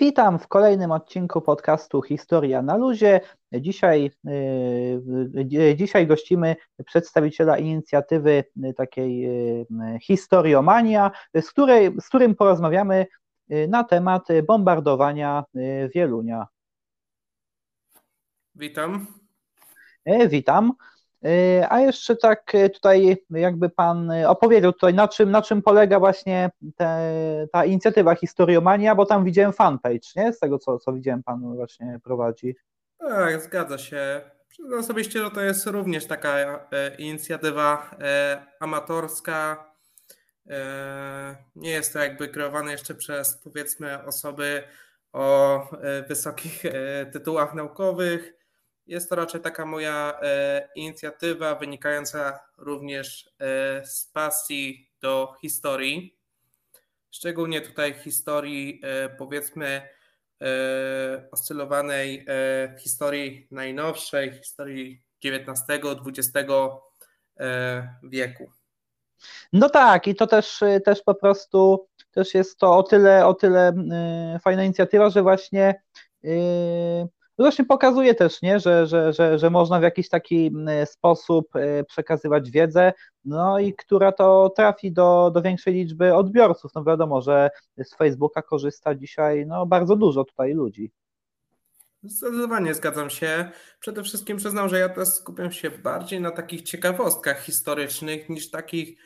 Witam w kolejnym odcinku podcastu Historia na Luzie. Dzisiaj, dzisiaj gościmy przedstawiciela inicjatywy takiej Historiomania, z, której, z którym porozmawiamy na temat bombardowania Wielunia. Witam. Witam. E, a jeszcze tak e, tutaj jakby Pan opowiedział tutaj, na czym, na czym polega właśnie te, ta inicjatywa Historiomania, bo tam widziałem fanpage, nie? Z tego, co, co widziałem Pan właśnie prowadzi. Tak, zgadza się. Sobie szczerze, to jest również taka e, inicjatywa e, amatorska. E, nie jest to jakby kreowane jeszcze przez powiedzmy osoby o e, wysokich tytułach naukowych jest to raczej taka moja e, inicjatywa wynikająca również e, z pasji do historii. Szczególnie tutaj historii, e, powiedzmy, oscylowanej historii najnowszej, historii XIX-XX wieku. No tak, i to też, też po prostu też jest to o tyle, o tyle fajna inicjatywa, że właśnie no właśnie pokazuje też, nie, że, że, że, że można w jakiś taki mm, sposób e, przekazywać wiedzę, no i która to trafi do, do większej liczby odbiorców. No wiadomo, że z Facebooka korzysta dzisiaj no, bardzo dużo tutaj ludzi. Zdecydowanie zgadzam się. Przede wszystkim przyznam, że ja też skupiam się bardziej na takich ciekawostkach historycznych niż takich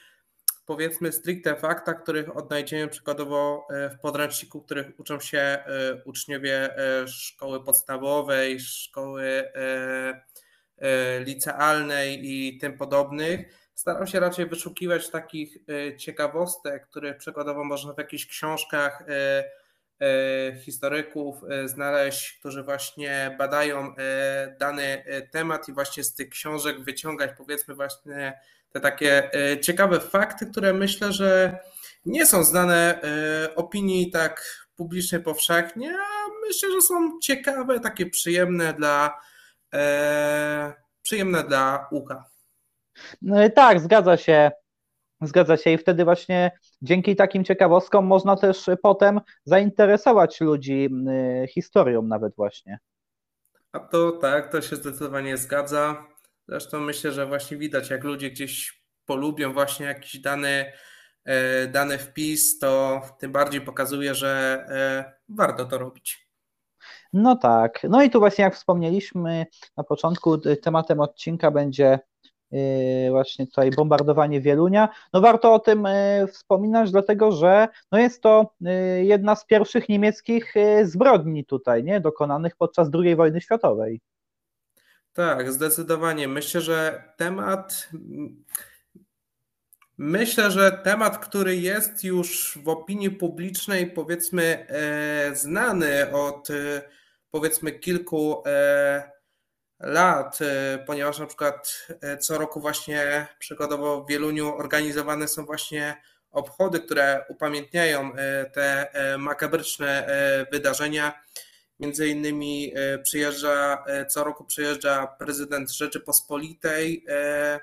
powiedzmy stricte faktach, których odnajdziemy przykładowo e, w podręczniku, których uczą się e, uczniowie e, szkoły podstawowej, szkoły licealnej i tym podobnych. Staram się raczej wyszukiwać takich ciekawostek, które przykładowo można w jakichś książkach historyków znaleźć, którzy właśnie badają dany temat i właśnie z tych książek wyciągać powiedzmy właśnie te takie e, ciekawe fakty, które myślę, że nie są znane e, opinii tak publicznej powszechnie, a myślę, że są ciekawe, takie przyjemne dla e, przyjemne dla ucha. No tak, zgadza się. Zgadza się i wtedy właśnie dzięki takim ciekawostkom można też potem zainteresować ludzi historią nawet właśnie. A to tak, to się zdecydowanie zgadza. Zresztą myślę, że właśnie widać, jak ludzie gdzieś polubią właśnie jakiś dany, e, dany wpis, to tym bardziej pokazuje, że e, warto to robić. No tak. No i tu właśnie jak wspomnieliśmy na początku, tematem odcinka będzie e, właśnie tutaj bombardowanie Wielunia. No warto o tym wspominać, dlatego że no jest to jedna z pierwszych niemieckich zbrodni tutaj, nie, dokonanych podczas II wojny światowej. Tak, zdecydowanie. Myślę, że temat. Myślę, że temat, który jest już w opinii publicznej, powiedzmy, e, znany od e, powiedzmy kilku e, lat, ponieważ na przykład co roku właśnie przykładowo w Wieluniu organizowane są właśnie obchody, które upamiętniają te makabryczne wydarzenia. Między innymi e, przyjeżdża, e, co roku przyjeżdża prezydent Rzeczypospolitej. E,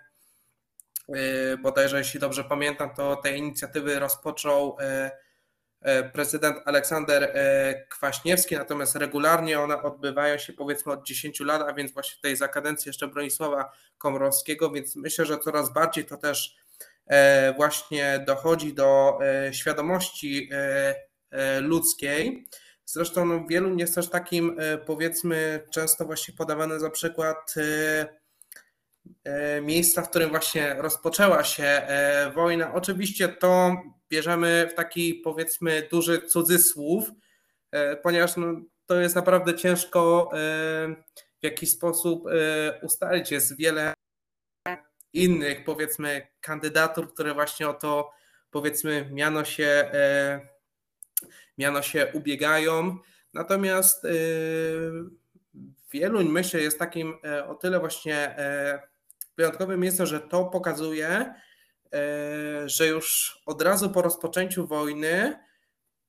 bodajże, jeśli dobrze pamiętam, to te inicjatywy rozpoczął prezydent Aleksander Kwaśniewski, natomiast regularnie one odbywają się powiedzmy od 10 lat, a więc właśnie tej za kadencji jeszcze Bronisława Komorowskiego, więc myślę, że coraz bardziej to też właśnie dochodzi do świadomości ludzkiej. Zresztą no, wielu jest też takim, e, powiedzmy, często właśnie podawany za przykład e, e, miejsca, w którym właśnie rozpoczęła się wojna. Oczywiście to bierzemy w taki, powiedzmy, duży cudzysłów, ponieważ no, to jest naprawdę ciężko w jakiś sposób ustalić. Jest wiele innych, powiedzmy, kandydatur, które właśnie o to, powiedzmy, miano się miano się ubiegają. Natomiast y, Wieluń myślę jest takim e, o tyle właśnie e, wyjątkowym miejscem, że to pokazuje, że już od razu po rozpoczęciu wojny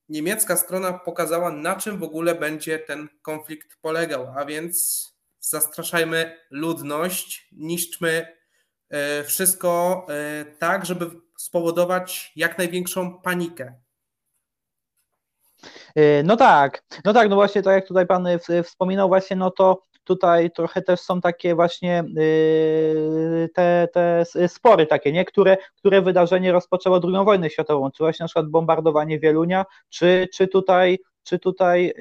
niemiecka strona pokazała, na czym w ogóle będzie ten konflikt polegał, a więc zastraszajmy ludność, niszczmy wszystko tak, żeby spowodować jak największą panikę. No tak, no tak, no właśnie tak jak tutaj Pan wspominał właśnie, no to tutaj trochę też są takie właśnie yy, te, te spory takie, nie? Które, które wydarzenie rozpoczęło II wojnę światową, czy właśnie na przykład bombardowanie Wielunia, czy, czy tutaj czy tutaj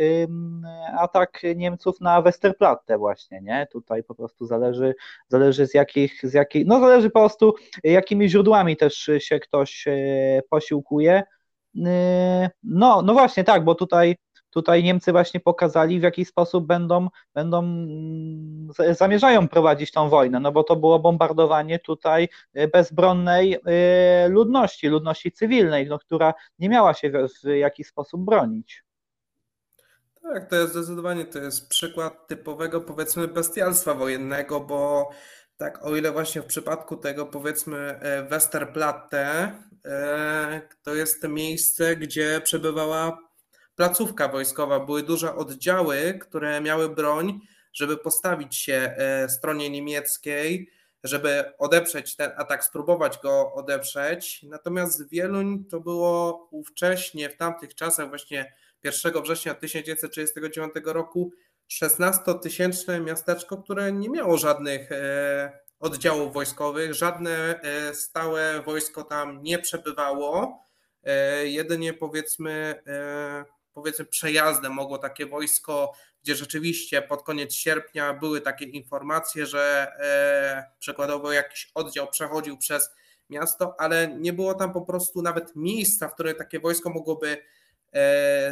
atak Niemców na Westerplatte właśnie, nie? Tutaj po prostu zależy, zależy z jakich, z jakich, no zależy po prostu jakimi źródłami też się ktoś posiłkuje. Yy, no, no właśnie tak, bo tutaj tutaj Niemcy właśnie pokazali, w jaki sposób będą, będą mm, zamierzają prowadzić tą wojnę, no bo to było bombardowanie tutaj y, bezbronnej y, ludności, ludności cywilnej, no, która nie miała się w jakiś sposób bronić. Tak, to jest zdecydowanie to jest przykład typowego powiedzmy bestialstwa wojennego, bo tak, o ile właśnie w przypadku tego powiedzmy e, Westerplatte, e, to jest miejsce, gdzie przebywała placówka wojskowa, były duże oddziały, które miały broń, żeby postawić się e, stronie niemieckiej, żeby odeprzeć ten atak, spróbować go odeprzeć. Natomiast Wieluń to było ówcześnie, w tamtych czasach, właśnie 1 września 1939 roku, 16-tysięczne miasteczko, które nie miało żadnych e, oddziałów wojskowych, żadne e, stałe wojsko tam nie przebywało. Jedynie powiedzmy powiedzmy przejazdem mogło takie wojsko, gdzie rzeczywiście pod koniec sierpnia były takie informacje, że e, przykładowo jakiś oddział przechodził przez miasto, ale nie było tam po prostu nawet miejsca, w którym takie wojsko mogłoby e,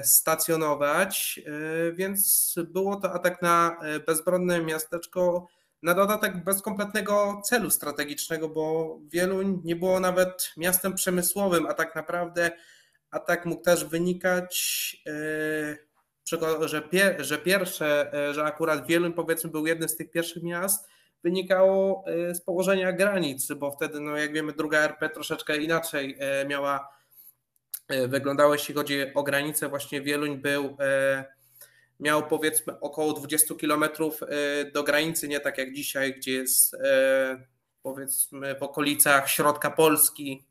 stacjonować, e, więc było to atak na bezbronne miasteczko, na dodatek bez kompletnego celu strategicznego, bo wielu nie było nawet miastem przemysłowym, a tak naprawdę atak mógł też wynikać, e, że, pie, że pierwsze, e, że akurat Wieluń powiedzmy był jednym z tych pierwszych miast, wynikało e, z położenia granic, bo wtedy, no jak wiemy, druga RP troszeczkę inaczej miała, wyglądało, jeśli chodzi o granicę, właśnie Wieluń był, miał powiedzmy około 20 kilometrów do granicy, nie tak jak dzisiaj, gdzie jest powiedzmy w okolicach środka Polski,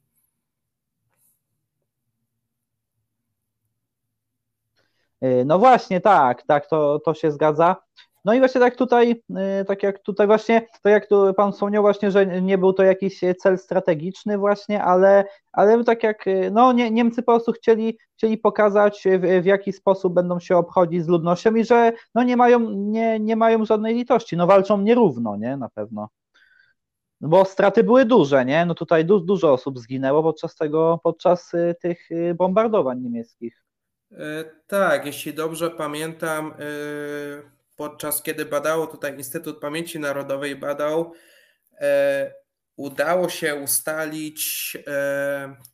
no właśnie, tak, tak, to, to się zgadza. No i właśnie tak tutaj, y, tak jak tutaj właśnie, tak jak tu Pan wspomniał właśnie, że nie był to jakiś cel strategiczny właśnie, ale, ale tak jak, y, no nie, Niemcy po prostu chcieli, chcieli pokazać w, w jaki sposób będą się obchodzić z ludnością i że no nie mają, nie, nie mają żadnej litości, no walczą nierówno, nie, na pewno. Bo straty były duże, nie, no tutaj du, dużo osób zginęło podczas tego, podczas tych bombardowań niemieckich. E, tak, jeśli dobrze pamiętam, e, podczas kiedy badało tutaj Instytut Pamięci Narodowej, badał, e, udało się ustalić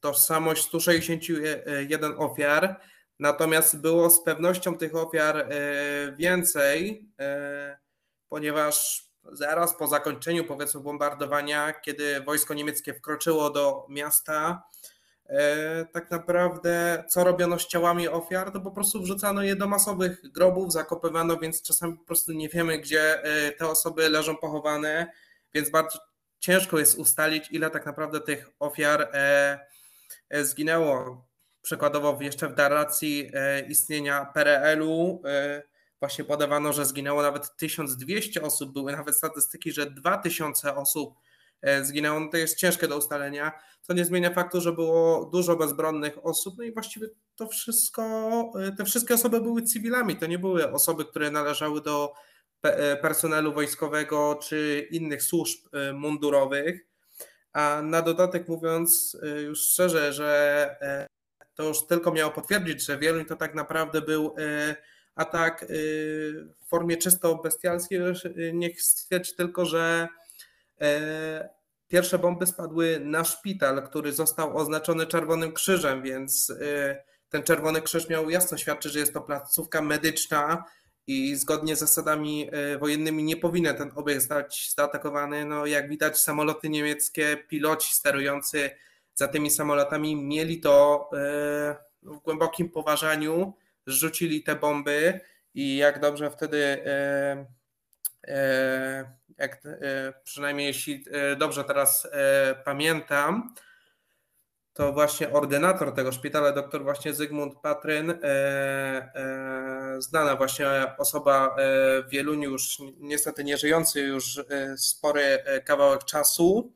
tożsamość 161 ofiar, natomiast było z pewnością tych ofiar więcej, ponieważ zaraz po zakończeniu powiedzmy bombardowania, kiedy wojsko niemieckie wkroczyło do miasta, E, tak naprawdę co robiono z ciałami ofiar, to po prostu wrzucano je do masowych grobów, zakopywano, więc czasami po prostu nie wiemy, gdzie e, te osoby leżą pochowane, więc bardzo ciężko jest ustalić, ile tak naprawdę tych ofiar e, zginęło. Przykładowo jeszcze w narracji istnienia PRL-u właśnie podawano, że zginęło nawet 1200 osób, były nawet statystyki, że 2000 osób E, zginęło, no to jest ciężkie do ustalenia, co nie zmienia faktu, że było dużo bezbronnych osób, no i właściwie to wszystko, e, te wszystkie osoby były cywilami, to nie były osoby, które należały do e, personelu wojskowego czy innych służb mundurowych, a na dodatek mówiąc już szczerze, że to już tylko miało potwierdzić, że Wieluń to tak naprawdę był atak w formie czysto bestialskiej, niech stwierdzi tylko, że E, pierwsze bomby spadły na szpital, który został oznaczony Czerwonym Krzyżem, więc e, ten Czerwony Krzyż miał jasno świadczyć, że jest to placówka medyczna i zgodnie z zasadami e, wojennymi nie powinien ten obiekt zostać zaatakowany. No, jak widać, samoloty niemieckie, piloci sterujący za tymi samolotami mieli to w głębokim poważaniu, rzucili te bomby i jak dobrze wtedy jak, e, przynajmniej jeśli e, dobrze teraz e, pamiętam, to właśnie ordynator tego szpitala, doktor właśnie Zygmunt Patryn, znana właśnie osoba w Wieluniu, już niestety nieżyjący już spory kawałek czasu,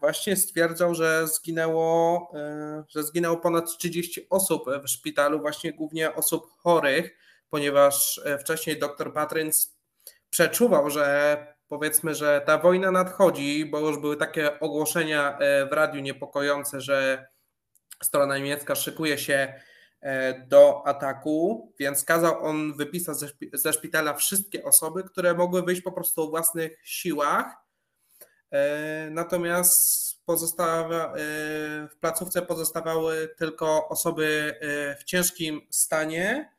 właśnie stwierdzał, że zginęło, że zginęło ponad 30 osób w szpitalu, właśnie głównie osób chorych, ponieważ wcześniej dr Patryn przeczuwał, że powiedzmy, że ta wojna nadchodzi, bo już były takie ogłoszenia e, w radiu niepokojące, że strona niemiecka szykuje się e, do ataku, więc kazał on wypisać ze szpitala wszystkie osoby, które mogły wyjść po prostu o własnych siłach. E, natomiast pozostała, w placówce pozostawały tylko osoby w ciężkim stanie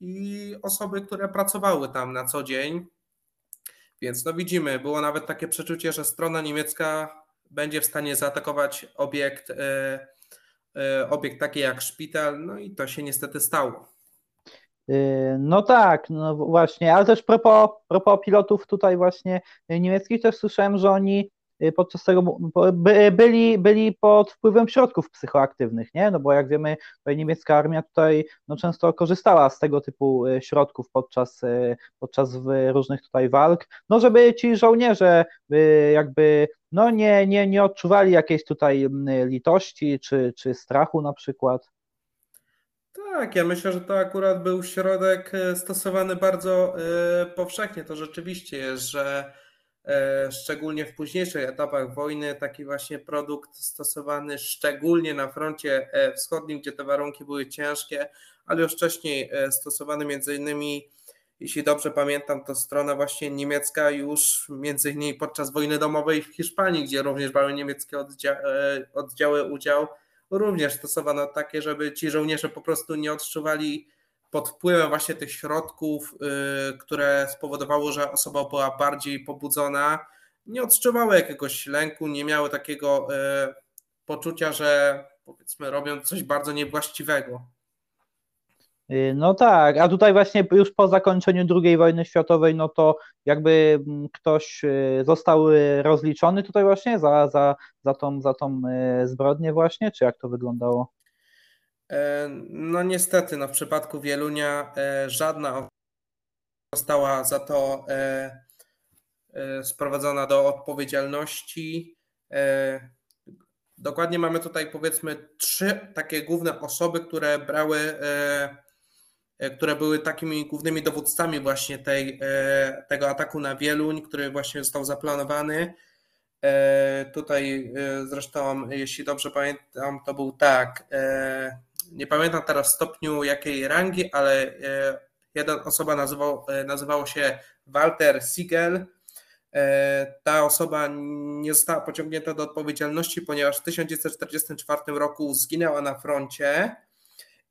i osoby, które pracowały tam na co dzień. Więc no widzimy, było nawet takie przeczucie, że strona niemiecka będzie w stanie zaatakować obiekt, e, e, obiekt taki jak szpital, no i to się niestety stało. Y, no tak, no właśnie, ale też propos, propos pilotów tutaj właśnie niemieckich też słyszałem, że oni podczas tego byli, byli pod wpływem środków psychoaktywnych, nie? No bo jak wiemy, niemiecka armia tutaj no, często korzystała z tego typu y, środków podczas, y, podczas różnych tutaj walk, no żeby ci żołnierze jakby no nie, nie, nie odczuwali jakiejś tutaj mm, litości czy, czy strachu na przykład. Tak, ja myślę, że to akurat był środek stosowany bardzo powszechnie. To rzeczywiście jest, że szczególnie w późniejszych etapach wojny, taki właśnie produkt stosowany szczególnie na froncie e, wschodnim, gdzie te warunki były ciężkie, ale już wcześniej e, stosowany między innymi, jeśli dobrze pamiętam, to strona właśnie niemiecka już między innymi podczas wojny domowej w Hiszpanii, gdzie również brały niemieckie oddzia oddziały udział, również stosowano takie, żeby ci żołnierze po prostu nie odczuwali pod wpływem właśnie tych środków, y, które spowodowało, że osoba była bardziej pobudzona, nie odczuwały jakiegoś lęku, nie miały takiego y, poczucia, że powiedzmy robią coś bardzo niewłaściwego. Y, no tak, a tutaj właśnie już po zakończeniu II wojny światowej, no to jakby mm, ktoś został rozliczony tutaj właśnie za, za, za, tą, za tą zbrodnię właśnie, czy jak to wyglądało? E, no niestety, no w przypadku Wielunia e, żadna została za to e, sprowadzona do odpowiedzialności. Dokładnie mamy tutaj powiedzmy trzy takie główne osoby, które brały, które były takimi głównymi dowódcami właśnie tej, tego ataku na Wieluń, który właśnie został zaplanowany. Tutaj zresztą, jeśli dobrze pamiętam, to był tak nie pamiętam teraz stopniu jakiej rangi, ale e, jedna osoba nazywał, e, nazywało się Walter Siegel. E, ta osoba nie została pociągnięta do odpowiedzialności, ponieważ w 1944 roku zginęła na froncie.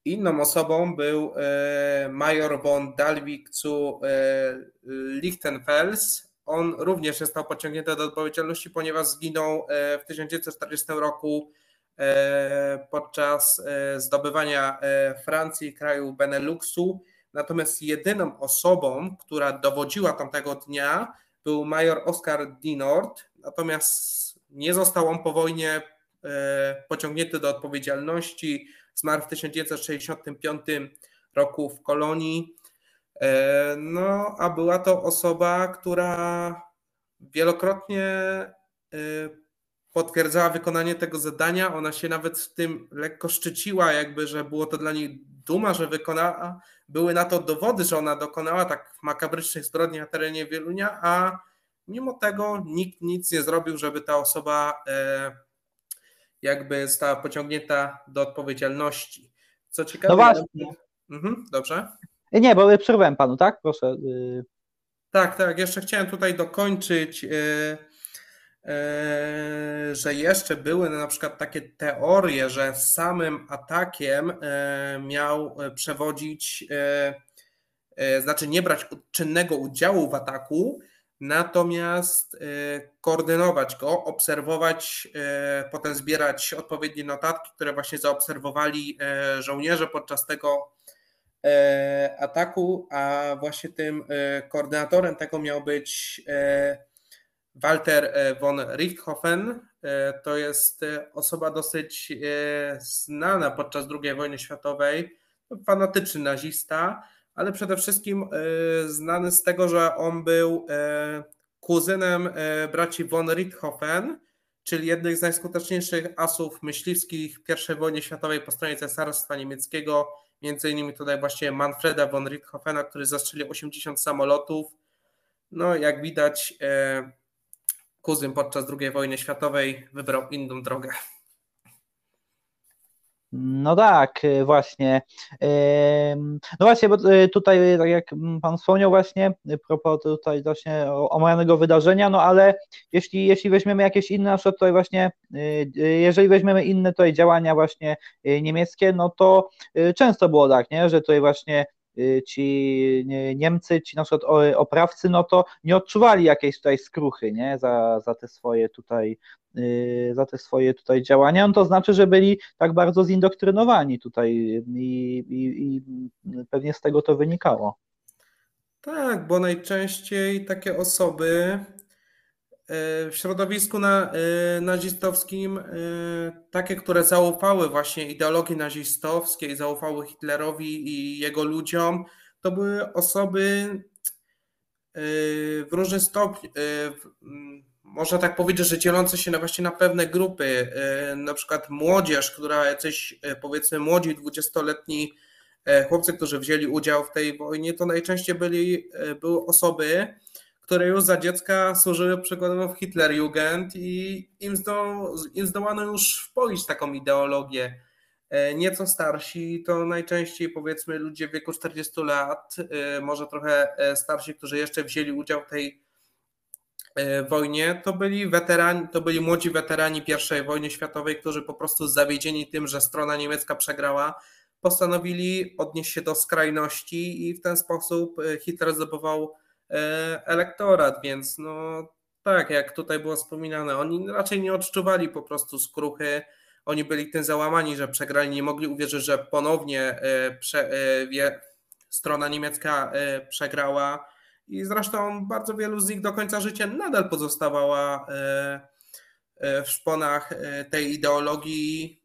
Inną osobą był major von Dalwig zu Lichtenfels. On również został pociągnięty do odpowiedzialności, ponieważ zginął w 1940 roku podczas e, zdobywania e, Francji, kraju Beneluxu. Natomiast jedyną osobą, która dowodziła tamtego dnia, był major Oskar Dinort, natomiast nie został on po wojnie pociągnięty do odpowiedzialności. Zmarł w 1965 roku w kolonii. No, a była to osoba, która wielokrotnie potwierdzała wykonanie tego zadania. Ona się nawet w tym lekko szczyciła, jakby, że było to dla niej duma, że wykonała. Były na to dowody, że ona dokonała tak makabrycznych zbrodni na terenie Wielunia, a mimo tego nikt nic nie zrobił, żeby ta osoba e, jakby została pociągnięta do odpowiedzialności. Co ciekawe. No właśnie. Mhm, dobrze. Nie, bo przerwałem panu, tak? Proszę. Y- tak, tak. Jeszcze chciałem tutaj dokończyć. Yy E, że jeszcze były na przykład takie teorie, że samym atakiem e, miał przewodzić, e, znaczy nie brać czynnego udziału w ataku, natomiast koordynować go, obserwować, potem zbierać odpowiednie notatki, które właśnie zaobserwowali żołnierze podczas tego ataku, a właśnie tym koordynatorem tego miał być Walter von Richthofen to jest osoba dosyć znana podczas II wojny światowej, fanatyczny nazista, ale przede wszystkim znany z tego, że on był kuzynem braci von Richthofen, czyli jednych z najskuteczniejszych asów myśliwskich I wojnie światowej po stronie Cesarstwa Niemieckiego, między innymi tutaj właśnie Manfreda von Richthofena, który zastrzelił 80 samolotów. No jak widać e, kuzyn podczas II wojny światowej wybrał inną drogę. No tak, y, właśnie. No właśnie, bo y, tutaj, tak jak Pan wspomniał właśnie, y, propos tutaj właśnie omawianego wydarzenia, no ale jeśli, jeśli weźmiemy jakieś inne, na przykład tutaj właśnie, jeżeli weźmiemy inne tutaj działania właśnie niemieckie, no to często było tak, nie, że tutaj właśnie Y, ci Niemcy, ci na przykład oprawcy, no to nie odczuwali jakiejś tutaj skruchy, nie, za, za te swoje tutaj, y, za te swoje tutaj działania, no to znaczy, że byli tak bardzo zindoktrynowani tutaj i, i, i pewnie z tego to wynikało. Tak, bo najczęściej takie osoby w środowisku na, e, nazistowskim e, takie, które zaufały właśnie ideologii nazistowskiej, zaufały Hitlerowi i jego ludziom, to były osoby w różnym stopniu, można tak powiedzieć, że dzielące się na właśnie na pewne grupy, na przykład młodzież, która jacyś powiedzmy młodzi, dwudziestoletni chłopcy, którzy wzięli udział w tej wojnie, to najczęściej byli, były osoby, które już za dziecka służyły przykładowo w Hitlerjugend i im, zdo, im zdołano już wpoić taką ideologię. E, nieco starsi to najczęściej powiedzmy ludzie w wieku 40 lat, e, może trochę e, starsi, którzy jeszcze wzięli udział w tej wojnie, to byli weterani, to byli młodzi weterani I wojny światowej, którzy po prostu zawiedzieni tym, że strona niemiecka przegrała, postanowili odnieść się do skrajności i w ten sposób Hitler zdobywał elektorat, więc no tak, jak tutaj było wspominane, oni raczej nie odczuwali po prostu skruchy, oni byli tym załamani, że przegrali, nie mogli uwierzyć, że ponownie e, prze, e, wie, strona niemiecka przegrała. I zresztą bardzo wielu z nich do końca życia nadal pozostawała w szponach tej ideologii,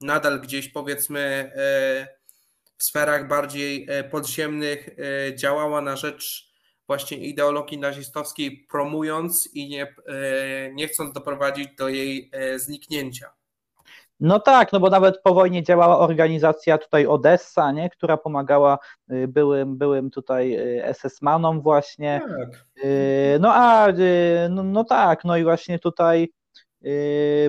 nadal gdzieś powiedzmy w sferach bardziej e, podziemnych e, działała na rzecz właśnie ideologii nazistowskiej, promując i nie, e, nie chcąc doprowadzić do jej zniknięcia. No tak, no bo nawet po wojnie działała organizacja tutaj Odessa, nie, która pomagała byłym, byłym tutaj SS-manom właśnie. Tak. No a no, no tak, no i właśnie tutaj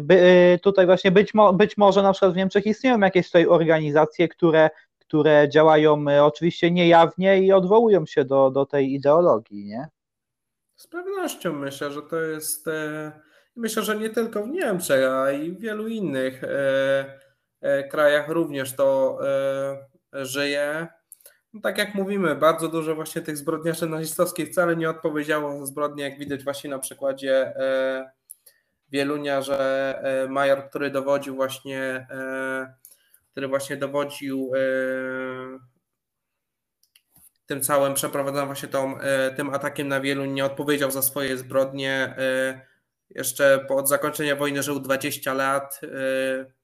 by, tutaj właśnie być, mo, być może na przykład w Niemczech istnieją jakieś tutaj organizacje, które które działają e, oczywiście niejawnie i odwołują się do, do tej ideologii, nie? Z pewnością myślę, że to jest. E, myślę, że nie tylko w Niemczech, a i w wielu innych e, krajach również to żyje. No, tak jak mówimy, bardzo dużo właśnie tych zbrodniarzy nazistowskich wcale nie odpowiedziało za zbrodnie, jak widać właśnie na przykładzie Wielunia, że major, który dowodził właśnie który właśnie dowodził e, tym całym przeprowadzonym właśnie tą, e, tym atakiem na wielu, nie odpowiedział za swoje zbrodnie. E, jeszcze po zakończeniu wojny żył 20 lat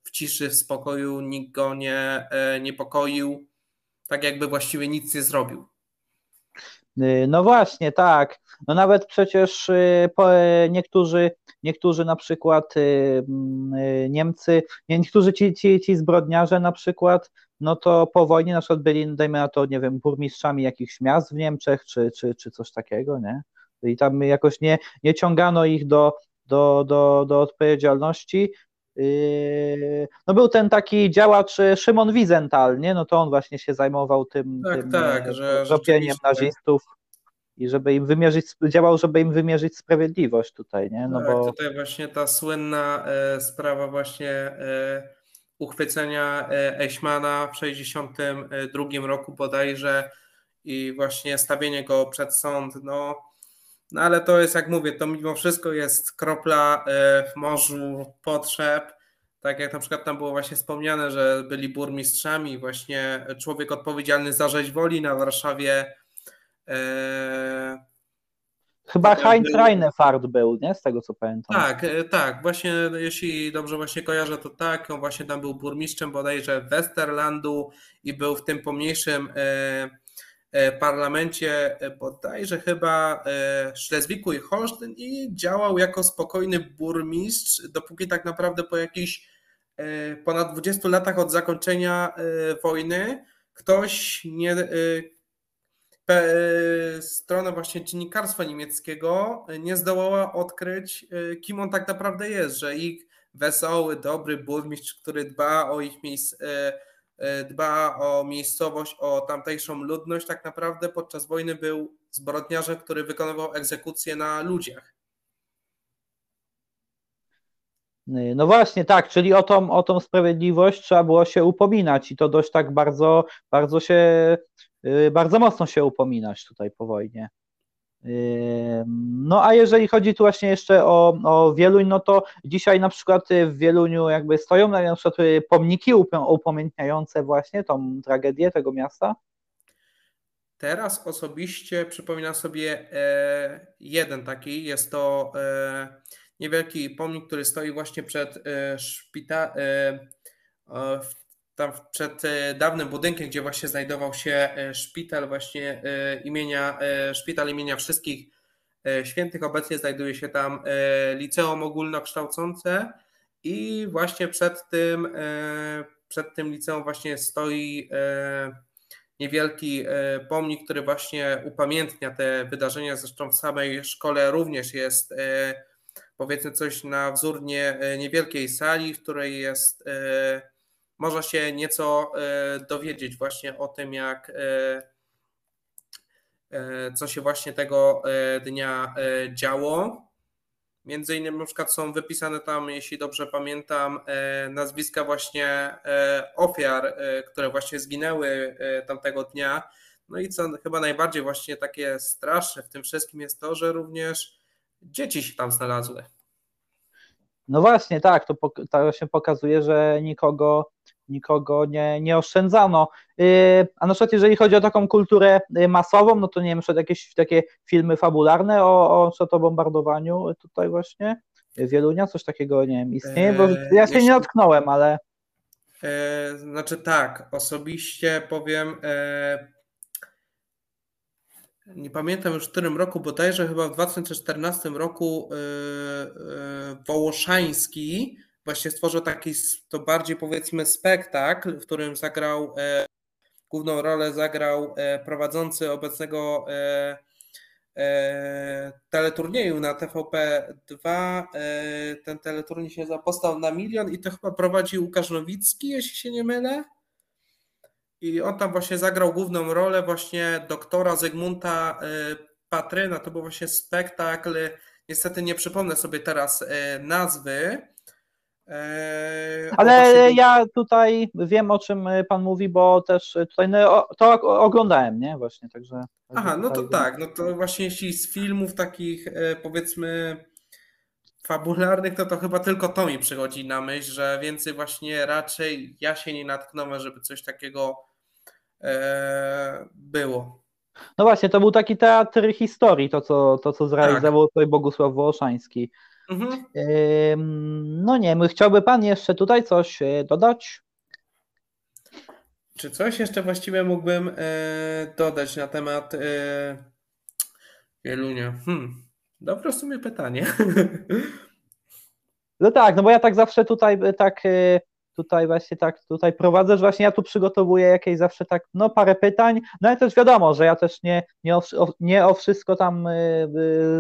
w ciszy, w spokoju, nikt go nie niepokoił, tak jakby właściwie nic nie zrobił. No właśnie, tak. No nawet przecież niektórzy niektórzy na przykład y, mm, y, Niemcy, niektórzy ci, ci, ci zbrodniarze na przykład, no to po wojnie na przykład byli, dajmy na to, nie wiem, burmistrzami jakichś miast w Niemczech, czy, czy, czy coś takiego, nie? I tam jakoś nie, nie ciągano ich do, do, do, do odpowiedzialności. Y, no był ten taki działacz Szymon Wiesenthal, nie? No to on właśnie się zajmował tym, tak, tym tak, że robieniem nazistów i żeby im wymierzyć, działał, żeby im wymierzyć sprawiedliwość tutaj, nie? No tak, bo... tutaj właśnie ta słynna e, sprawa właśnie e, uchwycenia e, Eichmana w 1962 roku bodajże i właśnie stawienie go przed sąd, no, no ale to jest jak mówię, to mimo wszystko jest kropla e, w morzu potrzeb, tak jak na przykład tam było właśnie wspomniane, że byli burmistrzami, właśnie człowiek odpowiedzialny za rzeź woli na Warszawie E, Chyba Heinz Reinefart był, nie? Z tego co pamiętam. Tak, tak. Właśnie, jeśli dobrze właśnie kojarzę, to tak. On właśnie tam był burmistrzem bodajże Westerlandu i był w tym pomniejszym parlamencie bodajże chyba Szlezwiku i Holsztyn i działał jako spokojny burmistrz, dopóki tak naprawdę po jakichś ponad 20 latach od zakończenia wojny ktoś nie strona właśnie dziennikarstwa niemieckiego nie zdołała odkryć, kim on tak naprawdę jest, że ich wesoły, dobry burmistrz, który dba o ich miejsc, dba o miejscowość, o tamtejszą ludność, tak naprawdę podczas wojny był zbrodniarzem, który wykonywał egzekucje na ludziach. No właśnie, tak, czyli o tą, o tą sprawiedliwość trzeba było się upominać i to dość tak bardzo, bardzo się, y, bardzo mocno się upominać tutaj po wojnie. No a jeżeli chodzi tu właśnie jeszcze o, o Wieluń, no to dzisiaj na przykład w Wieluniu jakby stoją na przykład pomniki upamiętniające właśnie tą tragedię tego miasta. Teraz osobiście przypominam sobie e, jeden taki, jest to e, niewielki pomnik, który stoi właśnie przed szpitalem, tam przed dawnym budynkiem, gdzie właśnie znajdował się szpital właśnie imienia, szpital imienia wszystkich świętych. Obecnie znajduje się tam liceum ogólnokształcące i właśnie przed tym, przed tym liceum właśnie stoi niewielki pomnik, który właśnie upamiętnia te wydarzenia. Zresztą w samej szkole również jest powiedzmy coś na wzór nie, e, niewielkiej sali, w której jest, e, można się nieco e, dowiedzieć właśnie o tym, jak co się właśnie tego dnia działo. Między innymi na przykład są wypisane tam, jeśli dobrze pamiętam, nazwiska właśnie ofiar, które właśnie zginęły tamtego dnia. No i co chyba najbardziej właśnie takie straszne w tym wszystkim jest to, że również dzieci się tam znalazły. No właśnie, tak, to, to właśnie pokazuje, że nikogo, nikogo nie, nie oszczędzano. Yy, a na przykład jeżeli chodzi o taką kulturę y, masową, no to nie wiem, na jakieś takie filmy fabularne o, o, o bombardowaniu tutaj właśnie, Wielunia, coś takiego, nie wiem, istnieje, bo eee, ja się nie dotknąłem, ale... Eee, znaczy tak, osobiście powiem, e, nie pamiętam już w którym roku, bodajże chyba w 2014 roku yy, Wołoszański właśnie stworzył taki to bardziej powiedzmy spektakl, w którym zagrał e, główną rolę zagrał e, prowadzący obecnego e, teleturnieju na TVP2. Ten teleturniej się zapostał na milion i to chyba prowadził Łukasz Nowicki, jeśli się nie mylę. I on tam właśnie zagrał główną rolę właśnie doktora Zygmunta y, Patryna. To był właśnie spektakl. Niestety nie przypomnę sobie teraz y, nazwy. Y, Ale właśnie... ja tutaj wiem o czym pan mówi, bo też tutaj no, to oglądałem, nie? Właśnie, także. Aha, no to tak, no to właśnie jeśli z filmów takich powiedzmy fabularnych, to to chyba tylko to mi przychodzi na myśl, że więcej właśnie raczej ja się nie natknąłem, żeby coś takiego E, było. No właśnie, to był taki teatr historii, to co, to, co zrealizował tak. tutaj Bogusław Wołoszański. Mhm. No nie wiem, chciałby Pan jeszcze tutaj coś e, dodać? Czy coś jeszcze właściwie mógłbym e, dodać na temat Wielunia? Hmm. Dobre w sumie pytanie. No tak, no bo ja tak zawsze tutaj tak tutaj właśnie tak tutaj prowadzę, że właśnie ja tu przygotowuję jakieś zawsze tak, no parę pytań, no ale też wiadomo, że ja też nie, nie, o, nie o wszystko tam y,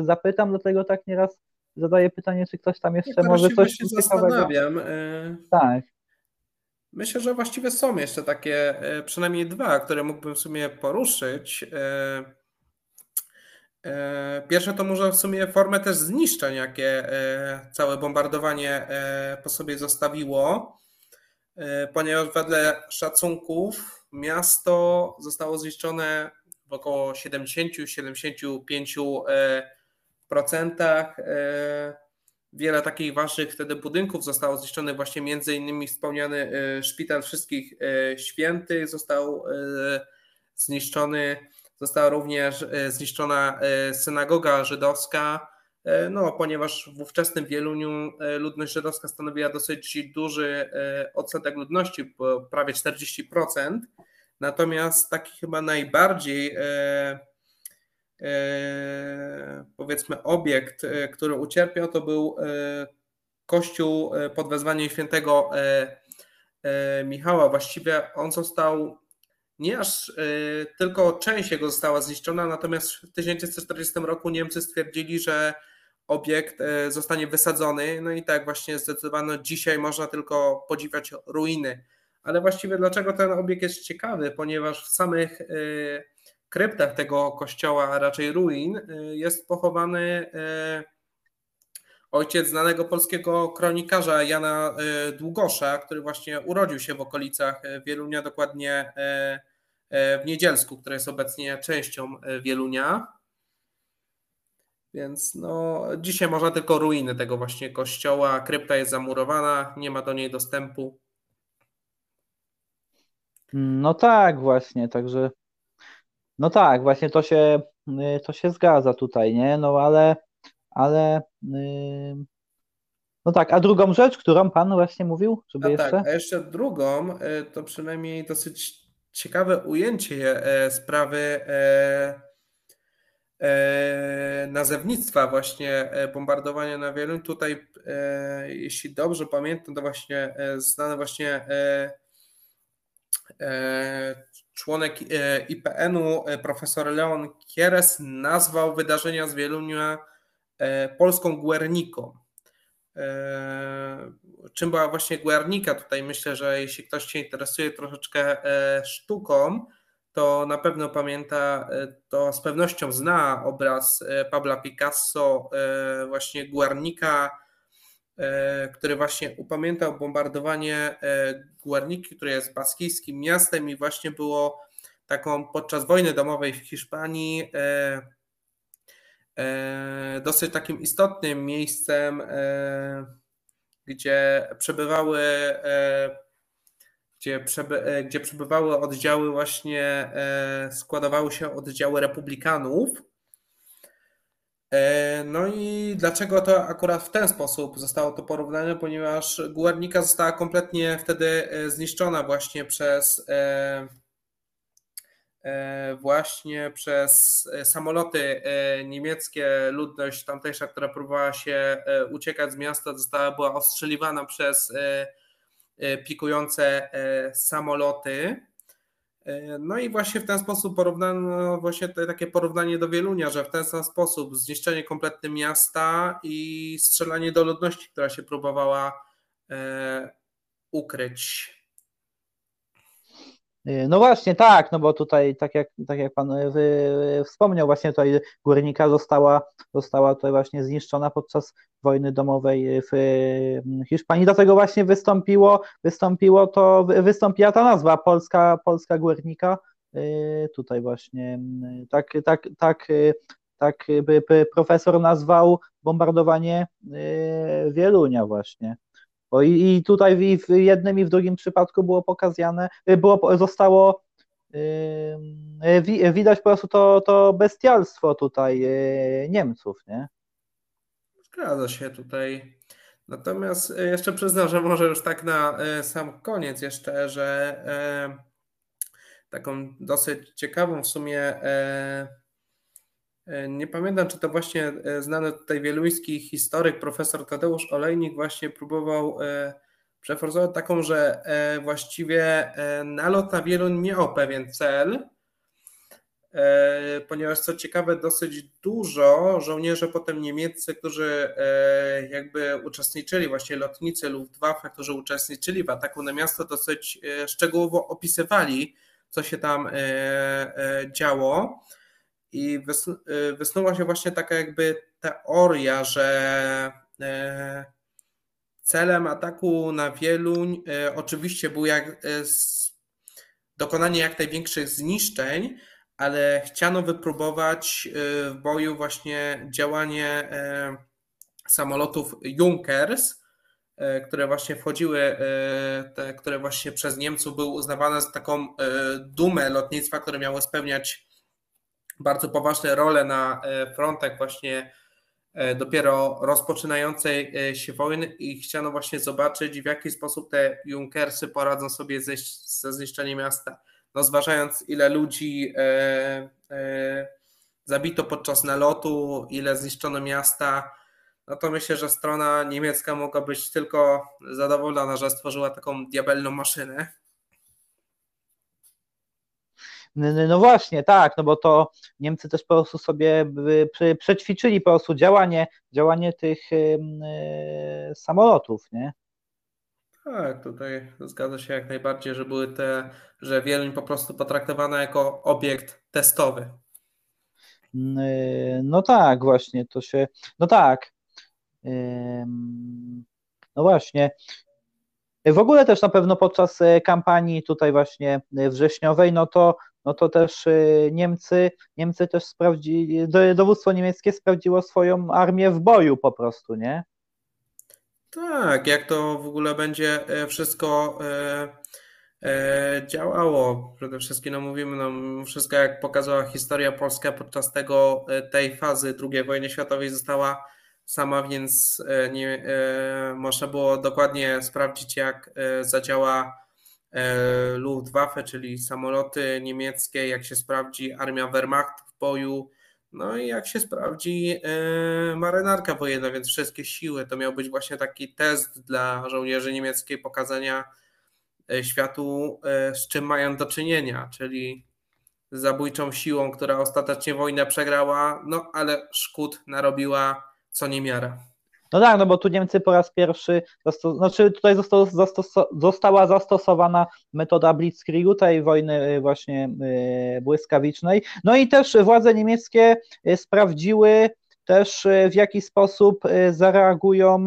y, zapytam, dlatego tak nieraz zadaję pytanie, czy ktoś tam jeszcze może coś się zastanawiam. Y, tak. Myślę, że właściwie są jeszcze takie przynajmniej dwa, które mógłbym w sumie poruszyć. Pierwsze to może w sumie formę też zniszczeń, jakie całe bombardowanie po sobie zostawiło. E, ponieważ wedle szacunków miasto zostało zniszczone w około 70-75%. E, wiele takich ważnych wtedy budynków zostało zniszczonych, właśnie między innymi wspomniany e, Szpital Wszystkich Świętych został zniszczony. Została również zniszczona synagoga żydowska, no, ponieważ w ówczesnym Wieluniu ludność żydowska stanowiła dosyć duży odsetek ludności, prawie 40%. Natomiast taki chyba najbardziej powiedzmy obiekt, który ucierpiał, to był kościół pod wezwaniem świętego Michała. Właściwie on został nie aż tylko część jego została zniszczona, natomiast w 1940 roku Niemcy stwierdzili, że obiekt zostanie wysadzony. No i tak właśnie zdecydowano, dzisiaj można tylko podziwiać ruiny. Ale właściwie dlaczego ten obiekt jest ciekawy? Ponieważ w samych kryptach tego kościoła, a raczej ruin, y, jest pochowany y, ojciec znanego polskiego kronikarza Jana y, Długosza, który właśnie urodził się w okolicach Wielunia, dokładnie w Niedzielsku, które jest obecnie częścią Wielunia. Więc no, dzisiaj można tylko ruiny tego właśnie kościoła. Krypta jest zamurowana, nie ma do niej dostępu. No tak, właśnie, także no tak, właśnie to się, y, to się zgadza tutaj, nie? No ale, ale yy... no tak, a drugą rzecz, którą pan właśnie mówił, żeby a jeszcze? Tak, a jeszcze drugą, y, to przynajmniej dosyć ciekawe ujęcie sprawy nazewnictwa właśnie bombardowania na wielu. Tutaj, jeśli dobrze pamiętam, to właśnie znane właśnie członek e, IPN-u, e, profesor Leon Kieres, nazwał wydarzenia z Wielunia e, polską Guerniką. Czym była właśnie Guernica? Tutaj myślę, że jeśli ktoś się interesuje troszeczkę sztuką, to na pewno pamięta, to z pewnością zna obraz Pabla Picasso, właśnie Guernica, który właśnie upamiętał bombardowanie Guerniki, które jest baskijskim miastem i właśnie było taką podczas wojny domowej w Hiszpanii e, e, dosyć takim istotnym miejscem, e, gdzie przebywały gdzie, przeby, gdzie przebywały oddziały właśnie, składowały się oddziały republikanów. No i dlaczego to akurat w ten sposób zostało to porównane? Ponieważ Guernica została kompletnie wtedy zniszczona właśnie przez E, właśnie przez e, samoloty e, niemieckie. Ludność tamtejsza, która próbowała się uciekać z miasta, została była ostrzeliwana przez pikujące samoloty. No i właśnie w ten sposób porównano właśnie takie porównanie do Wielunia, że w ten sam sposób zniszczenie kompletnie miasta i strzelanie do ludności, która się próbowała ukryć. Y, no właśnie, tak, no bo tutaj, tak jak, tak jak Pan y, y, wspomniał, właśnie tutaj Górnika została, została tutaj właśnie zniszczona podczas wojny domowej w Hiszpanii, dlatego właśnie wystąpiło, wystąpiło to, wystąpiła ta nazwa Polska, Polska Górnika, tutaj właśnie, tak, tak, tak, tak by profesor nazwał bombardowanie Wielunia właśnie. Bo i, i tutaj i w jednym i w drugim przypadku było pokazane, y, było, zostało yy, widać po prostu to, to bestialstwo tutaj yy, Niemców, nie? Zgadza się tutaj. Natomiast y, jeszcze przyznam, że może już tak na sam koniec jeszcze, że taką dosyć ciekawą w sumie nie pamiętam, czy to właśnie e, znany tutaj wieluński historyk, profesor Tadeusz Olejnik właśnie próbował e, przeforsować taką, że właściwie nalot na Wieluń miał pewien cel, ponieważ co ciekawe, dosyć dużo żołnierzy potem niemieccy, którzy jakby uczestniczyli, właśnie lotnicy Luftwaffe, którzy uczestniczyli w ataku na miasto, dosyć szczegółowo opisywali, co się tam działo. I y, wysnuła się właśnie taka jakby teoria, że e, celem ataku na Wieluń e, oczywiście było jak, dokonanie jak największych zniszczeń, ale chciano wypróbować w boju właśnie działanie samolotów Junkers, które właśnie wchodziły, te, które właśnie przez Niemców były uznawane za taką dumę lotnictwa, które miało spełniać bardzo poważne role na frontach właśnie dopiero rozpoczynającej się wojny i chciano właśnie zobaczyć, w jaki sposób te Junkersy poradzą sobie ze, ze zniszczeniem miasta. No, zważając, ile ludzi e, e, zabito podczas nalotu, ile zniszczono miasta, no to myślę, że strona niemiecka mogła być tylko zadowolona, że stworzyła taką diabelną maszynę. No właśnie, tak, no bo to Niemcy też po prostu sobie przećwiczyli po prostu działanie, działanie tych yy, samolotów, nie? Tak, tutaj zgadza się jak najbardziej, że były te, że Wieluń po prostu potraktowana jako obiekt testowy. No tak, właśnie, to się, no tak. No właśnie. W ogóle też na pewno podczas e, kampanii tutaj właśnie e, wrześniowej, no to, no to też e, Niemcy, Niemcy też sprawdzili, dowództwo niemieckie sprawdziło swoją armię w boju po prostu, nie? Tak, jak to w ogóle będzie e, wszystko e, e, działało. Przede wszystkim no mówimy, no wszystko jak pokazała historia polska podczas tego, tej fazy II wojny światowej została sama, więc nie, można było dokładnie sprawdzić jak zadziała Luftwaffe, czyli samoloty niemieckie, jak się sprawdzi armia Wehrmachtu w boju, no i jak się sprawdzi e, marynarka wojenna, więc wszystkie siły, to miał być właśnie taki test dla żołnierzy niemieckiej pokazania e, światu, e, z czym mają do czynienia, czyli zabójczą siłą, która ostatecznie wojnę przegrała, no ale szkód narobiła co niemiara. No tak, no bo tu Niemcy po raz pierwszy, znaczy tutaj został, została zastosowana metoda Blitzkriegu, tej wojny y, właśnie y, błyskawicznej. No i też władze niemieckie y, sprawdziły też w jaki sposób zareagują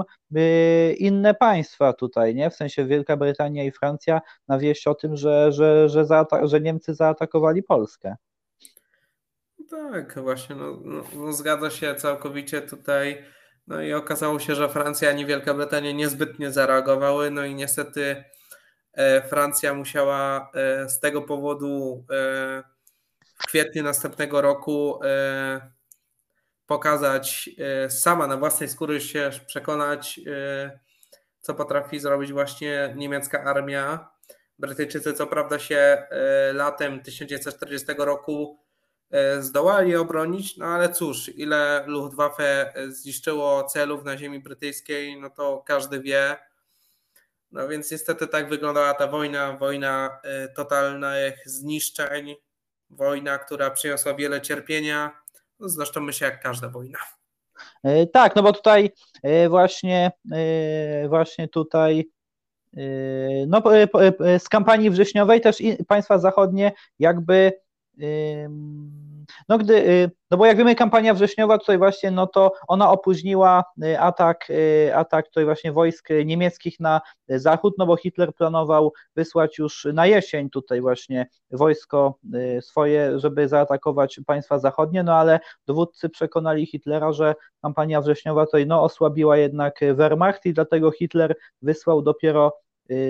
inne państwa tutaj, nie? W sensie Wielka Brytania i Francja na wieść o tym, że, że, że, że Niemcy zaatakowali Polskę. Tak, właśnie, no, no, no zgadza się całkowicie tutaj no i okazało się, że Francja ani Wielka Brytania niezbytnie zareagowały, no i niestety e, Francja musiała e, z tego powodu e, w kwietniu następnego roku pokazać sama na własnej skóry się przekonać, co potrafi zrobić właśnie niemiecka armia. Brytyjczycy co prawda się latem 1940 roku zdołali obronić, no ale cóż, ile Luftwaffe zniszczyło celów na ziemi brytyjskiej, no to każdy wie. No więc niestety tak wyglądała ta wojna, wojna e, totalnych zniszczeń, wojna, która przyniosła wiele cierpienia, no zresztą myślę jak każda wojna. E, tak, no bo tutaj właśnie, właśnie tutaj no, z kampanii wrześniowej też państwa zachodnie jakby no gdy, y, no bo jak wiemy, kampania wrześniowa tutaj właśnie, no to ona opóźniła y, atak, y, atak tutaj właśnie wojsk niemieckich na zachód, no bo Hitler planował wysłać już na jesień tutaj właśnie wojsko swoje, żeby zaatakować państwa zachodnie, no ale dowódcy przekonali Hitlera, że kampania wrześniowa tutaj no osłabiła jednak Wehrmacht i dlatego Hitler wysłał dopiero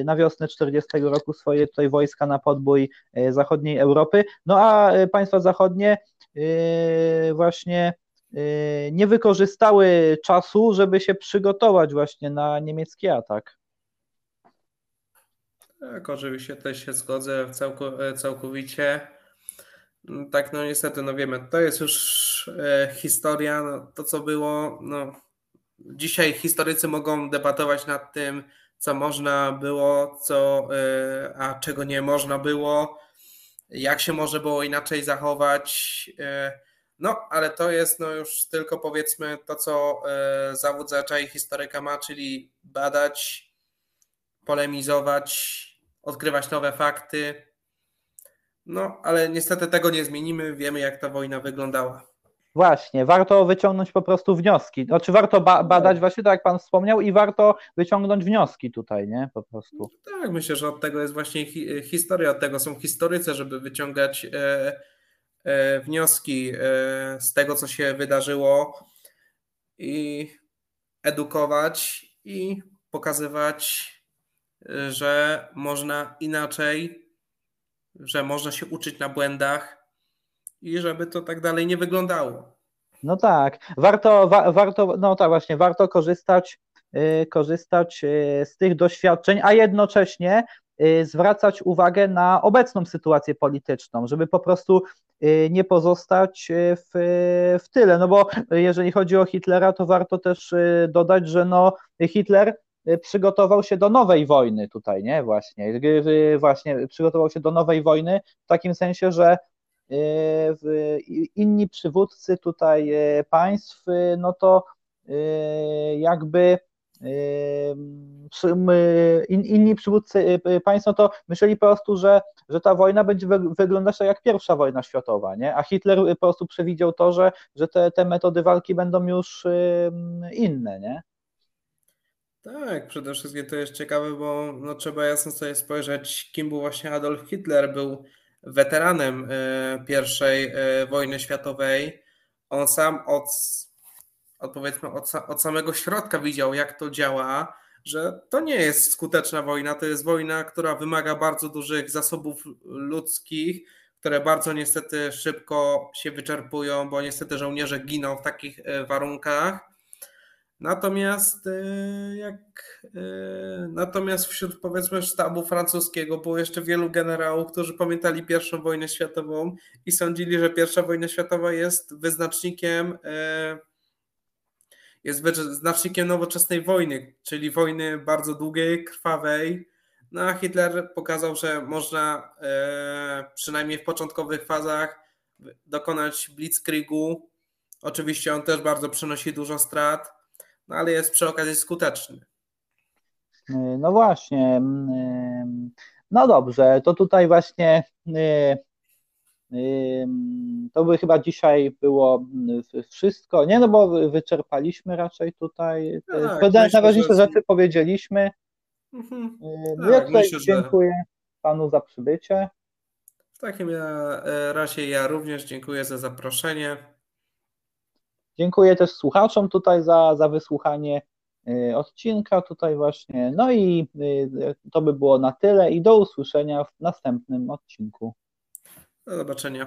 na wiosnę 40 roku swoje tutaj wojska na podbój y, zachodniej Europy. No a y, państwa zachodnie właśnie nie wykorzystały czasu, żeby się przygotować właśnie na niemiecki atak. Tak, oczywiście też się zgodzę całkowicie. Tak, no niestety, no wiemy, to jest już e, historia, no, to co było, no dzisiaj historycy mogą debatować nad tym, co można było, co, e, a czego nie można było, jak się może było inaczej zachować. E, no, ale to jest no już tylko powiedzmy to, co e, zawód zaczęli historyka ma, czyli badać, polemizować, odkrywać nowe fakty. No, ale niestety tego nie zmienimy. Wiemy, jak ta wojna wyglądała. Właśnie, warto wyciągnąć po prostu wnioski. Znaczy warto ba badać właśnie tak jak Pan wspomniał i warto wyciągnąć wnioski tutaj, nie? Po prostu. Tak, myślę, że od tego jest właśnie hi historia, od tego są historycy, żeby wyciągać e, e, wnioski e, z tego, co się wydarzyło i edukować i pokazywać, e, że można inaczej, że można się uczyć na błędach i żeby to tak dalej nie wyglądało. No tak, warto, wa, warto, no tak właśnie, warto korzystać, y, korzystać y, z tych doświadczeń, a jednocześnie y, zwracać uwagę na obecną sytuację polityczną, żeby po prostu nie pozostać w, w tyle. No bo jeżeli chodzi o Hitlera, to warto też dodać, że no Hitler przygotował się do nowej wojny tutaj, nie? Właśnie, właśnie przygotował się do nowej wojny w takim sensie, że inni przywódcy tutaj e, państw, e, no to e, jakby inni przywódcy państw, no to myśleli po prostu, że, że ta wojna będzie wyglądać tak jak pierwsza wojna światowa, nie? a Hitler po prostu przewidział to, że, że te, te metody walki będą już inne, nie? Tak, przede wszystkim to jest ciekawe, bo no, trzeba jasno sobie spojrzeć, kim był właśnie Adolf Hitler. Był weteranem e, pierwszej e, wojny światowej. On sam od, od powiedzmy od, od samego środka widział, jak to działa, że to nie jest skuteczna wojna, to jest wojna, która wymaga bardzo dużych zasobów ludzkich, które bardzo niestety szybko się wyczerpują, bo niestety żołnierze giną w takich e, warunkach. Natomiast y, jak y, natomiast wśród powiedzmy sztabu francuskiego było jeszcze wielu generałów, którzy pamiętali pierwszą wojnę światową i sądzili, że pierwsza wojna światowa jest wyznacznikiem y, jest wyznacznikiem nowoczesnej wojny, czyli wojny bardzo długiej, krwawej. No a Hitler pokazał, że można przynajmniej w początkowych fazach dokonać blitzkriegu. Oczywiście on też bardzo przynosi dużo strat no ale jest przy okazji skuteczny. No właśnie. Mm, no dobrze, to tutaj właśnie y, y, to by chyba dzisiaj było wszystko. Nie, no bo wyczerpaliśmy raczej tutaj. Tak, myślę, najważniejsze rzeczy powiedzieliśmy. Mhm. Y, no tak, ja tutaj myślę, dziękuję że... panu za przybycie. W takim e, razie ja również dziękuję za zaproszenie. Dziękuję też słuchaczom tutaj za, za wysłuchanie y, odcinka tutaj właśnie. No i y, to by było na tyle i do usłyszenia w następnym odcinku. Do zobaczenia.